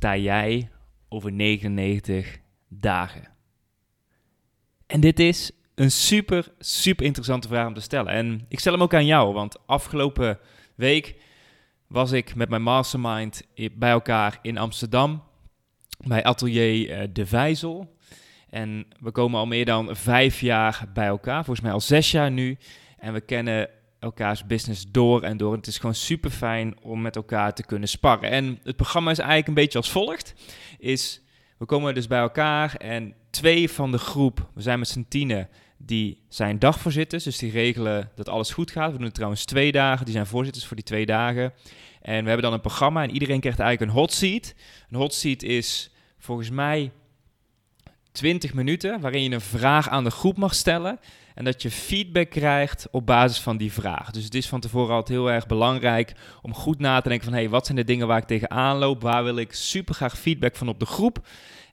Sta jij over 99 dagen? En dit is een super, super interessante vraag om te stellen. En ik stel hem ook aan jou, want afgelopen week was ik met mijn mastermind bij elkaar in Amsterdam, bij Atelier eh, De Vijzel. En we komen al meer dan vijf jaar bij elkaar, volgens mij al zes jaar nu. En we kennen elkaars business door en door. het is gewoon super fijn om met elkaar te kunnen sparren. En het programma is eigenlijk een beetje als volgt. Is, we komen dus bij elkaar en twee van de groep, we zijn met z'n tienen, die zijn dagvoorzitters. Dus die regelen dat alles goed gaat. We doen het trouwens twee dagen. Die zijn voorzitters voor die twee dagen. En we hebben dan een programma en iedereen krijgt eigenlijk een hot seat. Een hot seat is volgens mij 20 minuten waarin je een vraag aan de groep mag stellen en dat je feedback krijgt op basis van die vraag. Dus het is van tevoren altijd heel erg belangrijk om goed na te denken van... hé, hey, wat zijn de dingen waar ik tegenaan loop? Waar wil ik super graag feedback van op de groep?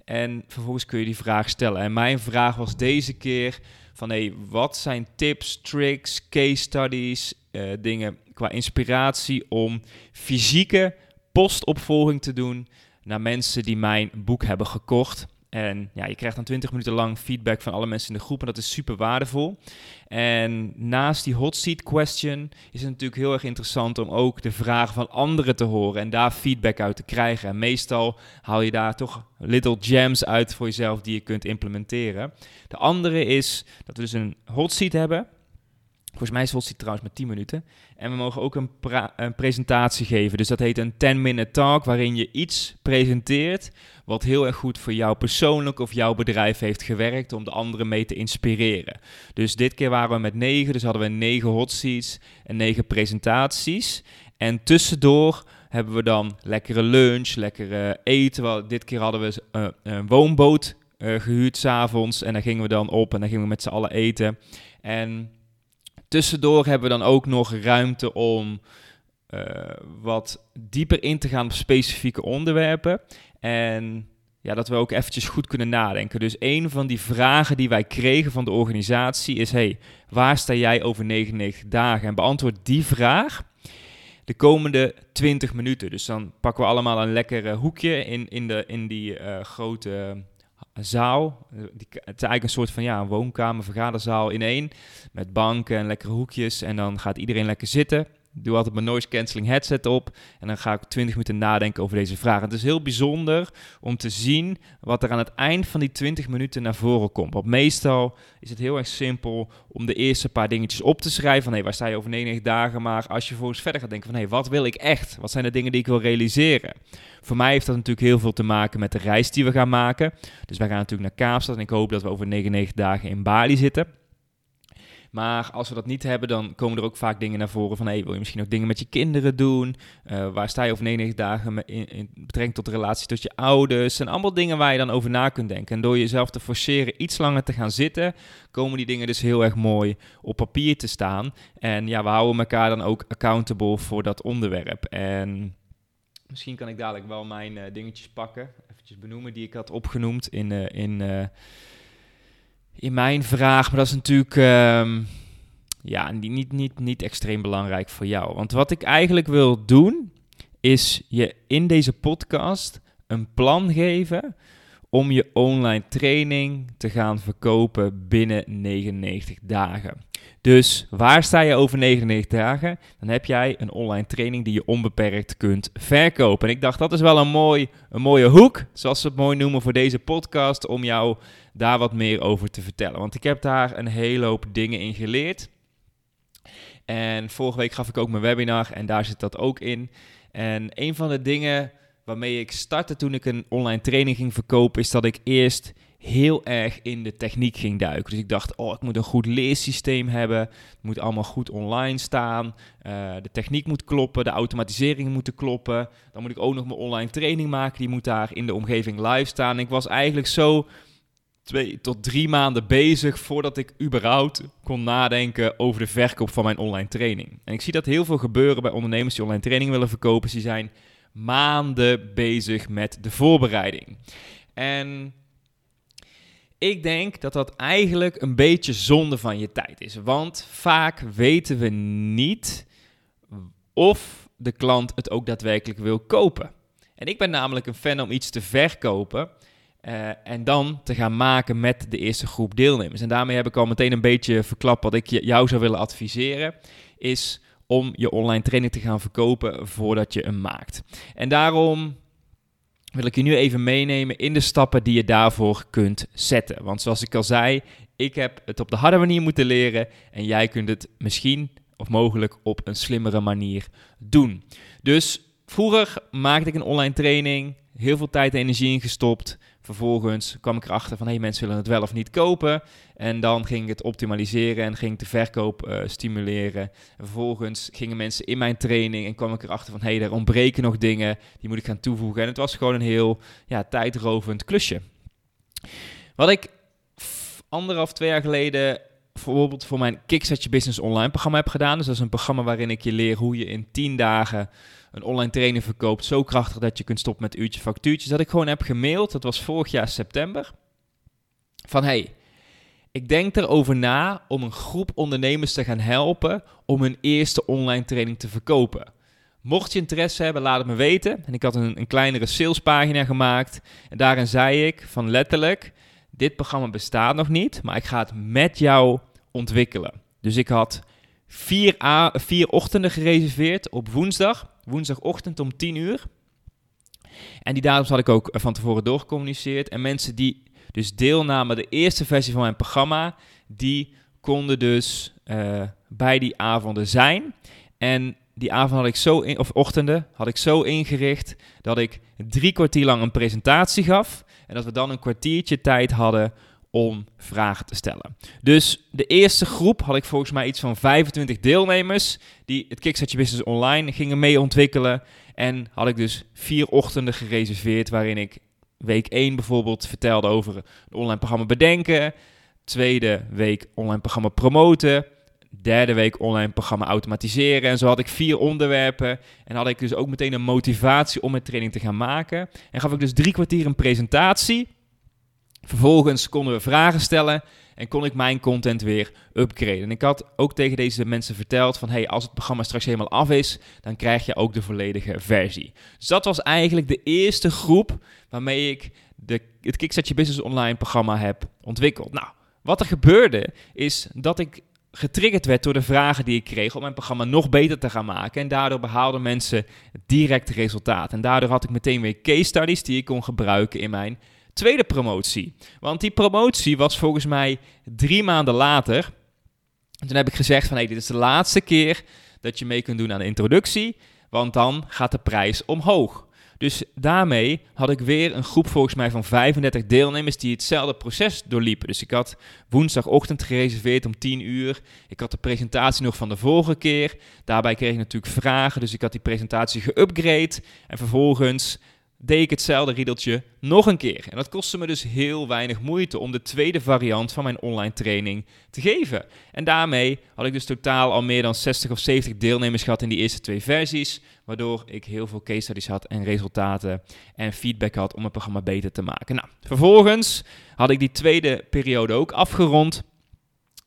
En vervolgens kun je die vraag stellen. En mijn vraag was deze keer van... hé, hey, wat zijn tips, tricks, case studies, uh, dingen qua inspiratie... om fysieke postopvolging te doen naar mensen die mijn boek hebben gekocht... En ja, je krijgt dan 20 minuten lang feedback van alle mensen in de groep en dat is super waardevol. En naast die hot seat question is het natuurlijk heel erg interessant om ook de vragen van anderen te horen en daar feedback uit te krijgen. En meestal haal je daar toch little gems uit voor jezelf die je kunt implementeren. De andere is dat we dus een hot seat hebben Volgens mij is het trouwens met 10 minuten. En we mogen ook een, een, presentatie geven. Dus dat heet een 10-minute talk, waarin je iets presenteert wat heel erg goed voor jou persoonlijk of jouw bedrijf heeft gewerkt om de anderen mee te inspireren. Dus dit keer waren we met 9, dus hadden we 9 hot seats en 9 presentaties. En tussendoor hebben we dan lekkere lunch, lekkere eten. Dit keer hadden we uh, een woonboot uh, gehuurd s'avonds en daar gingen we dan op en dan gingen we met z'n allen eten. En Tussendoor hebben we dan ook nog ruimte om uh, wat dieper in te gaan op specifieke onderwerpen. En ja, dat we ook eventjes goed kunnen nadenken. Dus een van die vragen die wij kregen van de organisatie is: hey, waar sta jij over 99 dagen? En beantwoord die vraag de komende 20 minuten. Dus dan pakken we allemaal een lekker hoekje in, in, de, in die uh, grote zaal. Eh, die, het is eigenlijk een soort van ja, een woonkamer, vergaderzaal in één. Met banken en lekkere hoekjes. En dan gaat iedereen lekker zitten. Doe altijd mijn noise cancelling headset op. En dan ga ik 20 minuten nadenken over deze vraag. Het is heel bijzonder om te zien wat er aan het eind van die 20 minuten naar voren komt. Want meestal is het heel erg simpel om de eerste paar dingetjes op te schrijven. Van hé, waar sta je over 99 dagen? Maar als je vervolgens verder gaat denken van hé, wat wil ik echt? Wat zijn de dingen die ik wil realiseren? Voor mij heeft dat natuurlijk heel veel te maken met de reis die we gaan maken. Dus wij gaan natuurlijk naar Kaapstad en ik hoop dat we over 99 dagen in Bali zitten. Maar als we dat niet hebben, dan komen er ook vaak dingen naar voren van... Hey, wil je misschien ook dingen met je kinderen doen? Uh, waar sta je over 99 dagen in, in betrekking tot de relatie tot je ouders? En allemaal dingen waar je dan over na kunt denken. En door jezelf te forceren iets langer te gaan zitten... komen die dingen dus heel erg mooi op papier te staan. En ja, we houden elkaar dan ook accountable voor dat onderwerp. En... Misschien kan ik dadelijk wel mijn uh, dingetjes pakken, eventjes benoemen, die ik had opgenoemd in, uh, in, in mijn vraag. Maar dat is natuurlijk um, ja, niet, niet, niet extreem belangrijk voor jou. Want wat ik eigenlijk wil doen, is je in deze podcast een plan geven om je online training te gaan verkopen binnen 99 dagen. Dus waar sta je over 99 dagen? Dan heb jij een online training die je onbeperkt kunt verkopen. En ik dacht dat is wel een, mooi, een mooie hoek, zoals ze het mooi noemen voor deze podcast, om jou daar wat meer over te vertellen. Want ik heb daar een hele hoop dingen in geleerd. En vorige week gaf ik ook mijn webinar en daar zit dat ook in. En een van de dingen waarmee ik startte toen ik een online training ging verkopen, is dat ik eerst heel erg in de techniek ging duiken. Dus ik dacht, oh, ik moet een goed leersysteem hebben. Het moet allemaal goed online staan. Uh, de techniek moet kloppen, de automatiseringen moeten kloppen. Dan moet ik ook nog mijn online training maken. Die moet daar in de omgeving live staan. ik was eigenlijk zo twee tot drie maanden bezig voordat ik überhaupt kon nadenken over de verkoop van mijn online training. En ik zie dat heel veel gebeuren bij ondernemers die online training willen verkopen. Ze zijn maanden bezig met de voorbereiding. En ik denk dat dat eigenlijk een beetje zonde van je tijd is. Want vaak weten we niet of de klant het ook daadwerkelijk wil kopen. En ik ben namelijk een fan om iets te verkopen. Uh, en dan te gaan maken met de eerste groep deelnemers. En daarmee heb ik al meteen een beetje verklapt wat ik jou zou willen adviseren. Is om je online training te gaan verkopen voordat je hem maakt. En daarom wil ik je nu even meenemen in de stappen die je daarvoor kunt zetten. Want zoals ik al zei, ik heb het op de harde manier moeten leren en jij kunt het misschien of mogelijk op een slimmere manier doen. Dus vroeger maakte ik een online training, heel veel tijd en energie ingestopt. Vervolgens kwam ik erachter van hey, mensen willen het wel of niet kopen. En dan ging ik het optimaliseren en ging de verkoop uh, stimuleren. En vervolgens gingen mensen in mijn training en kwam ik erachter van hey, er ontbreken nog dingen, die moet ik gaan toevoegen. En het was gewoon een heel ja, tijdrovend klusje. Wat ik anderhalf, twee jaar geleden bijvoorbeeld voor mijn Kickstart Your Business online programma heb gedaan. Dus dat is een programma waarin ik je leer hoe je in 10 dagen een online training verkoopt. Zo krachtig dat je kunt stoppen met uurtje factuurtjes. Dat ik gewoon heb gemaild, dat was vorig jaar september. Van hey, ik denk erover na om een groep ondernemers te gaan helpen om hun eerste online training te verkopen. Mocht je interesse hebben, laat het me weten. En ik had een, een kleinere salespagina gemaakt. En daarin zei ik van letterlijk, dit programma bestaat nog niet, maar ik ga het met jou ontwikkelen. Dus ik had vier, vier ochtenden gereserveerd op woensdag. Woensdagochtend om 10 uur. En die datums had ik ook van tevoren doorgecommuniceerd. En mensen die dus deelnamen de eerste versie van mijn programma, die konden dus uh, bij die avonden zijn. En die avond had ik zo, in, of ochtenden, had ik zo ingericht dat ik drie kwartier lang een presentatie gaf. En dat we dan een kwartiertje tijd hadden om vragen te stellen. Dus de eerste groep had ik volgens mij iets van 25 deelnemers die het Kickstart Business Online gingen mee ontwikkelen. En had ik dus vier ochtenden gereserveerd waarin ik week 1 bijvoorbeeld vertelde over een online programma bedenken. Tweede week online programma promoten. Derde week online programma automatiseren. En zo had ik vier onderwerpen. En had ik dus ook meteen een motivatie om mijn training te gaan maken. En gaf ik dus drie kwartier een presentatie. Vervolgens konden we vragen stellen en kon ik mijn content weer upgraden. En ik had ook tegen deze mensen verteld van, hey, als het programma straks helemaal af is, dan krijg je ook de volledige versie. Dus dat was eigenlijk de eerste groep waarmee ik de, het Kickstart Business Online programma heb ontwikkeld. Nou, wat er gebeurde is dat ik getriggerd werd door de vragen die ik kreeg om mijn programma nog beter te gaan maken. En daardoor behaalden mensen direct resultaat. En daardoor had ik meteen weer case studies die ik kon gebruiken in mijn tweede promotie. Want die promotie was volgens mij drie maanden later. En toen heb ik gezegd van hey, dit is de laatste keer dat je mee kunt doen aan de introductie. Want dan gaat de prijs omhoog. Dus daarmee had ik weer een groep volgens mij van 35 deelnemers die hetzelfde proces doorliepen. Dus ik had woensdagochtend gereserveerd om 10 uur. Ik had de presentatie nog van de vorige keer. Daarbij kreeg ik natuurlijk vragen, dus ik had die presentatie geüpgrade. En vervolgens deed ik hetzelfde riedeltje nog een keer. En dat kostte me dus heel weinig moeite om de tweede variant van mijn online training te geven. En daarmee had ik dus totaal al meer dan 60 of 70 deelnemers gehad in die eerste twee versies, waardoor ik heel veel case studies had en resultaten en feedback had om het programma beter te maken. Nou, vervolgens had ik die tweede periode ook afgerond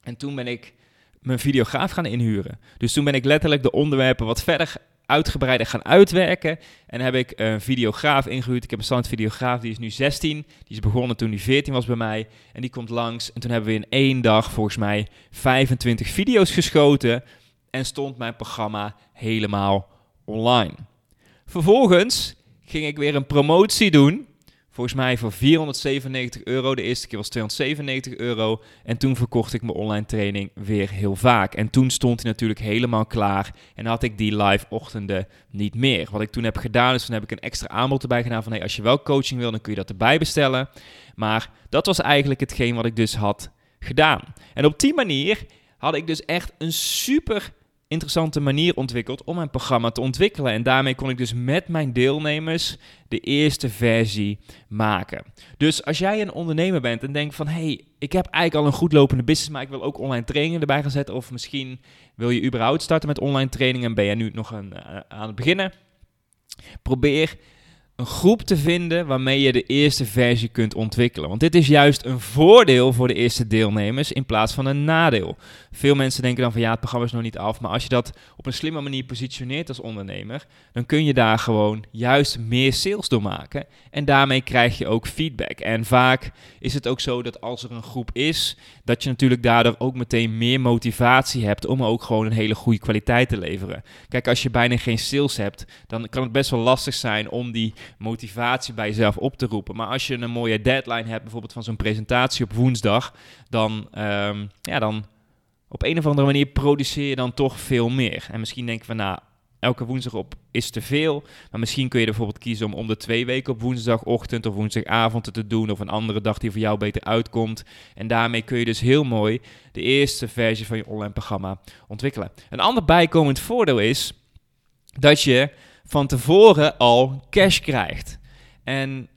en toen ben ik mijn videograaf gaan inhuren. Dus toen ben ik letterlijk de onderwerpen wat verder uitgebreider gaan uitwerken. En heb ik een videograaf ingehuurd. Ik heb een stand videograaf, die is nu 16. Die is begonnen toen hij 14 was bij mij. En die komt langs. En toen hebben we in één dag volgens mij 25 video's geschoten. En stond mijn programma helemaal online. Vervolgens ging ik weer een promotie doen Volgens mij voor 497 euro. De eerste keer was 297 euro. En toen verkocht ik mijn online training weer heel vaak. En toen stond hij natuurlijk helemaal klaar. En had ik die live ochtenden niet meer. Wat ik toen heb gedaan is, toen heb ik een extra aanbod erbij gedaan van... Hey, als je wel coaching wil, dan kun je dat erbij bestellen. Maar dat was eigenlijk hetgeen wat ik dus had gedaan. En op die manier had ik dus echt een super interessante manier ontwikkeld om mijn programma te ontwikkelen. En daarmee kon ik dus met mijn deelnemers de eerste versie maken. Dus als jij een ondernemer bent en denkt van... hey, ik heb eigenlijk al een goed lopende business... maar ik wil ook online trainingen erbij gaan zetten... of misschien wil je überhaupt starten met online trainingen... en ben je nu nog uh, aan het beginnen... Probeer een groep te vinden waarmee je de eerste versie kunt ontwikkelen. Want dit is juist een voordeel voor de eerste deelnemers in plaats van een nadeel. Veel mensen denken dan van ja, het programma is nog niet af. Maar als je dat op een slimme manier positioneert als ondernemer, dan kun je daar gewoon juist meer sales door maken. En daarmee krijg je ook feedback. En vaak is het ook zo dat als er een groep is, dat je natuurlijk daardoor ook meteen meer motivatie hebt om ook gewoon een hele goede kwaliteit te leveren. Kijk, als je bijna geen sales hebt, dan kan het best wel lastig zijn om die motivatie bij jezelf op te roepen. Maar als je een mooie deadline hebt, bijvoorbeeld van zo'n presentatie op woensdag, dan, um, ja, dan op een of andere manier produceer je dan toch veel meer. En misschien denk je van, nou, elke woensdag op is te veel. Maar misschien kun je er bijvoorbeeld kiezen om om de twee weken op woensdagochtend of woensdagavond te doen. Of een andere dag die voor jou beter uitkomt. En daarmee kun je dus heel mooi de eerste versie van je online programma ontwikkelen. Een ander bijkomend voordeel is dat je van tevoren al cash krijgt. En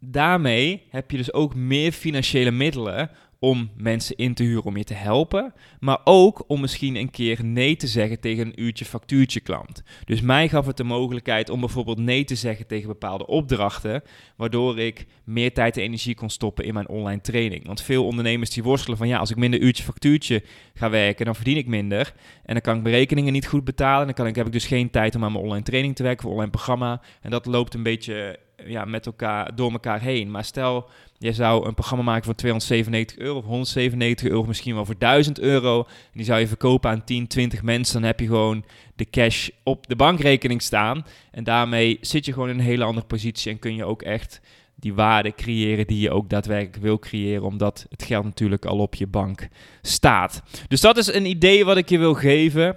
daarmee heb je dus ook meer financiële middelen om mensen in te huren om je te helpen, maar ook om misschien een keer nee te zeggen tegen een uurtje factuurtje klant. Dus mij gaf het de mogelijkheid om bijvoorbeeld nee te zeggen tegen bepaalde opdrachten, waardoor ik meer tijd en energie kon stoppen in mijn online training. Want veel ondernemers die worstelen van ja, als ik minder uurtje factuurtje ga werken, dan verdien ik minder en dan kan ik berekeningen niet goed betalen, dan kan ik, heb ik dus geen tijd om aan mijn online training te werken, voor online programma en dat loopt een beetje ja, met elkaar, door elkaar heen. Maar stel, je zou een programma maken van 297 euro of 197 euro, misschien wel voor 1000 euro. En die zou je verkopen aan 10, 20 mensen. Dan heb je gewoon de cash op de bankrekening staan. En daarmee zit je gewoon in een hele andere positie en kun je ook echt die waarde creëren die je ook daadwerkelijk wil creëren, omdat het geld natuurlijk al op je bank staat. Dus dat is een idee wat ik je wil geven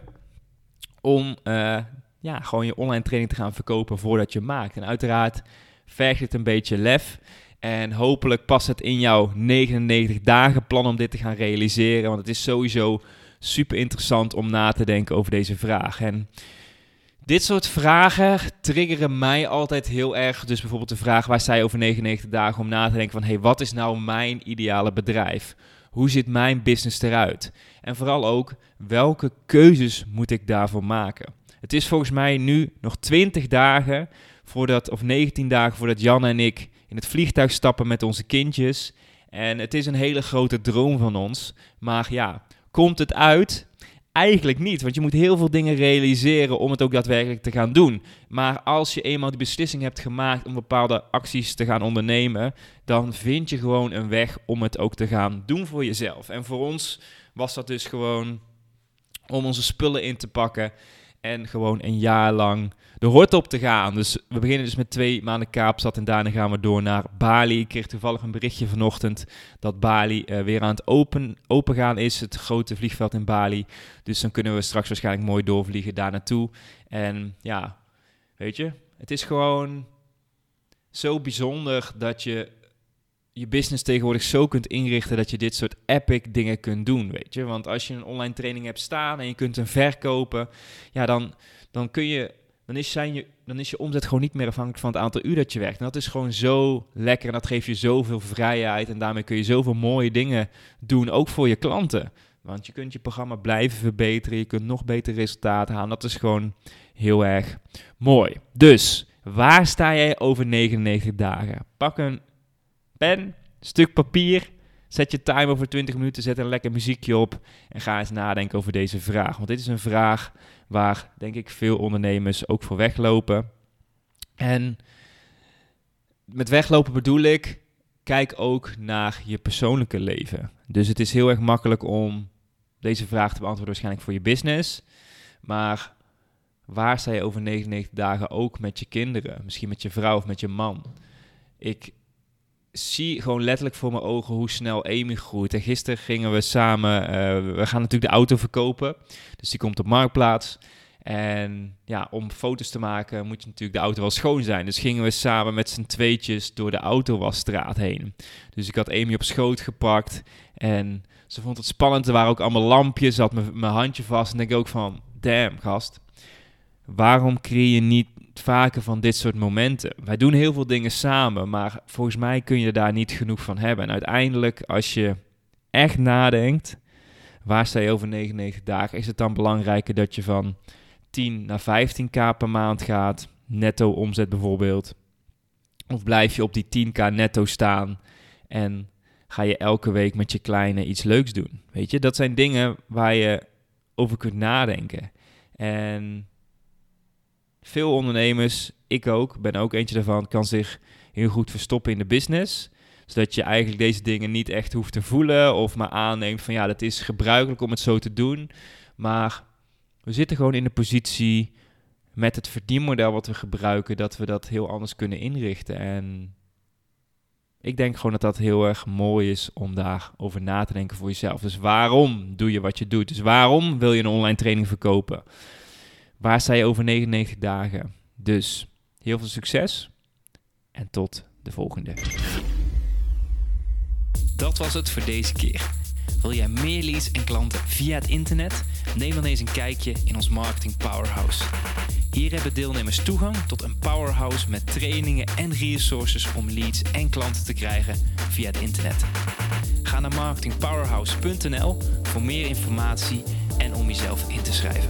om uh, ja, gewoon je online training te gaan verkopen voordat je maakt. En uiteraard vergt het een beetje lef. En hopelijk past het in jouw 99 dagen plan om dit te gaan realiseren. Want het is sowieso super interessant om na te denken over deze vraag. En dit soort vragen triggeren mij altijd heel erg. Dus bijvoorbeeld de vraag waar je over 99 dagen om na te denken van... hé, hey, wat is nou mijn ideale bedrijf? Hoe ziet mijn business eruit? En vooral ook, welke keuzes moet ik daarvoor maken? Het is volgens mij nu nog 20 dagen voordat, of 19 dagen voordat Jan en ik in het vliegtuig stappen met onze kindjes. En het is een hele grote droom van ons. Maar ja, komt het uit? Eigenlijk niet, want je moet heel veel dingen realiseren om het ook daadwerkelijk te gaan doen. Maar als je eenmaal die beslissing hebt gemaakt om bepaalde acties te gaan ondernemen, dan vind je gewoon een weg om het ook te gaan doen voor jezelf. En voor ons was dat dus gewoon om onze spullen in te pakken en gewoon een jaar lang de hort op te gaan. Dus we beginnen dus met twee maanden Kaapstad en daarna gaan we door naar Bali. Ik kreeg toevallig een berichtje vanochtend dat Bali uh, weer aan het open, open gaan is. Het grote vliegveld in Bali. Dus dan kunnen we straks waarschijnlijk mooi doorvliegen daar naartoe. En ja, weet je, het is gewoon zo bijzonder dat je je business tegenwoordig zo kunt inrichten dat je dit soort epic dingen kunt doen, weet je. Want als je een online training hebt staan en je kunt hem verkopen, ja, dan, dan kun je, dan is, zijn je, dan is je omzet gewoon niet meer afhankelijk van het aantal uur dat je werkt. En dat is gewoon zo lekker en dat geeft je zoveel vrijheid en daarmee kun je zoveel mooie dingen doen, ook voor je klanten. Want je kunt je programma blijven verbeteren, je kunt nog beter resultaten halen. Dat is gewoon heel erg mooi. Dus, waar sta jij over 99 dagen? Pak een pen, stuk papier, zet je timer voor 20 minuten, zet een lekker muziekje op en ga eens nadenken over deze vraag. Want dit is een vraag waar, denk ik, veel ondernemers ook voor weglopen. En met weglopen bedoel ik, kijk ook naar je persoonlijke leven. Dus het is heel erg makkelijk om deze vraag te beantwoorden, waarschijnlijk voor je business. Maar waar sta je over 99 dagen ook met je kinderen? Misschien met je vrouw of met je man? Ik zie gewoon letterlijk voor mijn ogen hoe snel Amy groeit. En gisteren gingen we samen, uh, we gaan natuurlijk de auto verkopen. Dus die komt op Marktplaats. En ja, om foto's te maken moet je natuurlijk de auto wel schoon zijn. Dus gingen we samen met z'n tweetjes door de autowasstraat heen. Dus ik had Amy op schoot gepakt en ze vond het spannend. Er waren ook allemaal lampjes, had mijn handje vast. En denk ik ook van, damn gast, waarom creëer je niet vaker van dit soort momenten? Wij doen heel veel dingen samen, maar volgens mij kun je daar niet genoeg van hebben. En uiteindelijk, als je echt nadenkt, waar sta je over 99 dagen, is het dan belangrijker dat je van 10 naar 15k per maand gaat, netto omzet bijvoorbeeld? Of blijf je op die 10k netto staan en ga je elke week met je kleine iets leuks doen? Weet je, dat zijn dingen waar je over kunt nadenken. En veel ondernemers, ik ook, ben ook eentje daarvan, kan zich heel goed verstoppen in de business. Zodat je eigenlijk deze dingen niet echt hoeft te voelen of maar aanneemt van ja, dat is gebruikelijk om het zo te doen. Maar we zitten gewoon in de positie met het verdienmodel wat we gebruiken, dat we dat heel anders kunnen inrichten. En ik denk gewoon dat dat heel erg mooi is om daarover na te denken voor jezelf. Dus waarom doe je wat je doet? Dus waarom wil je een online training verkopen? Waar sta je over 99 dagen? Dus heel veel succes en tot de volgende. Dat was het voor deze keer. Wil jij meer leads en klanten via het internet? Neem dan eens een kijkje in ons Marketing Powerhouse. Hier hebben deelnemers toegang tot een powerhouse met trainingen en resources om leads en klanten te krijgen via het internet. Ga naar marketingpowerhouse.nl voor meer informatie en om jezelf in te schrijven.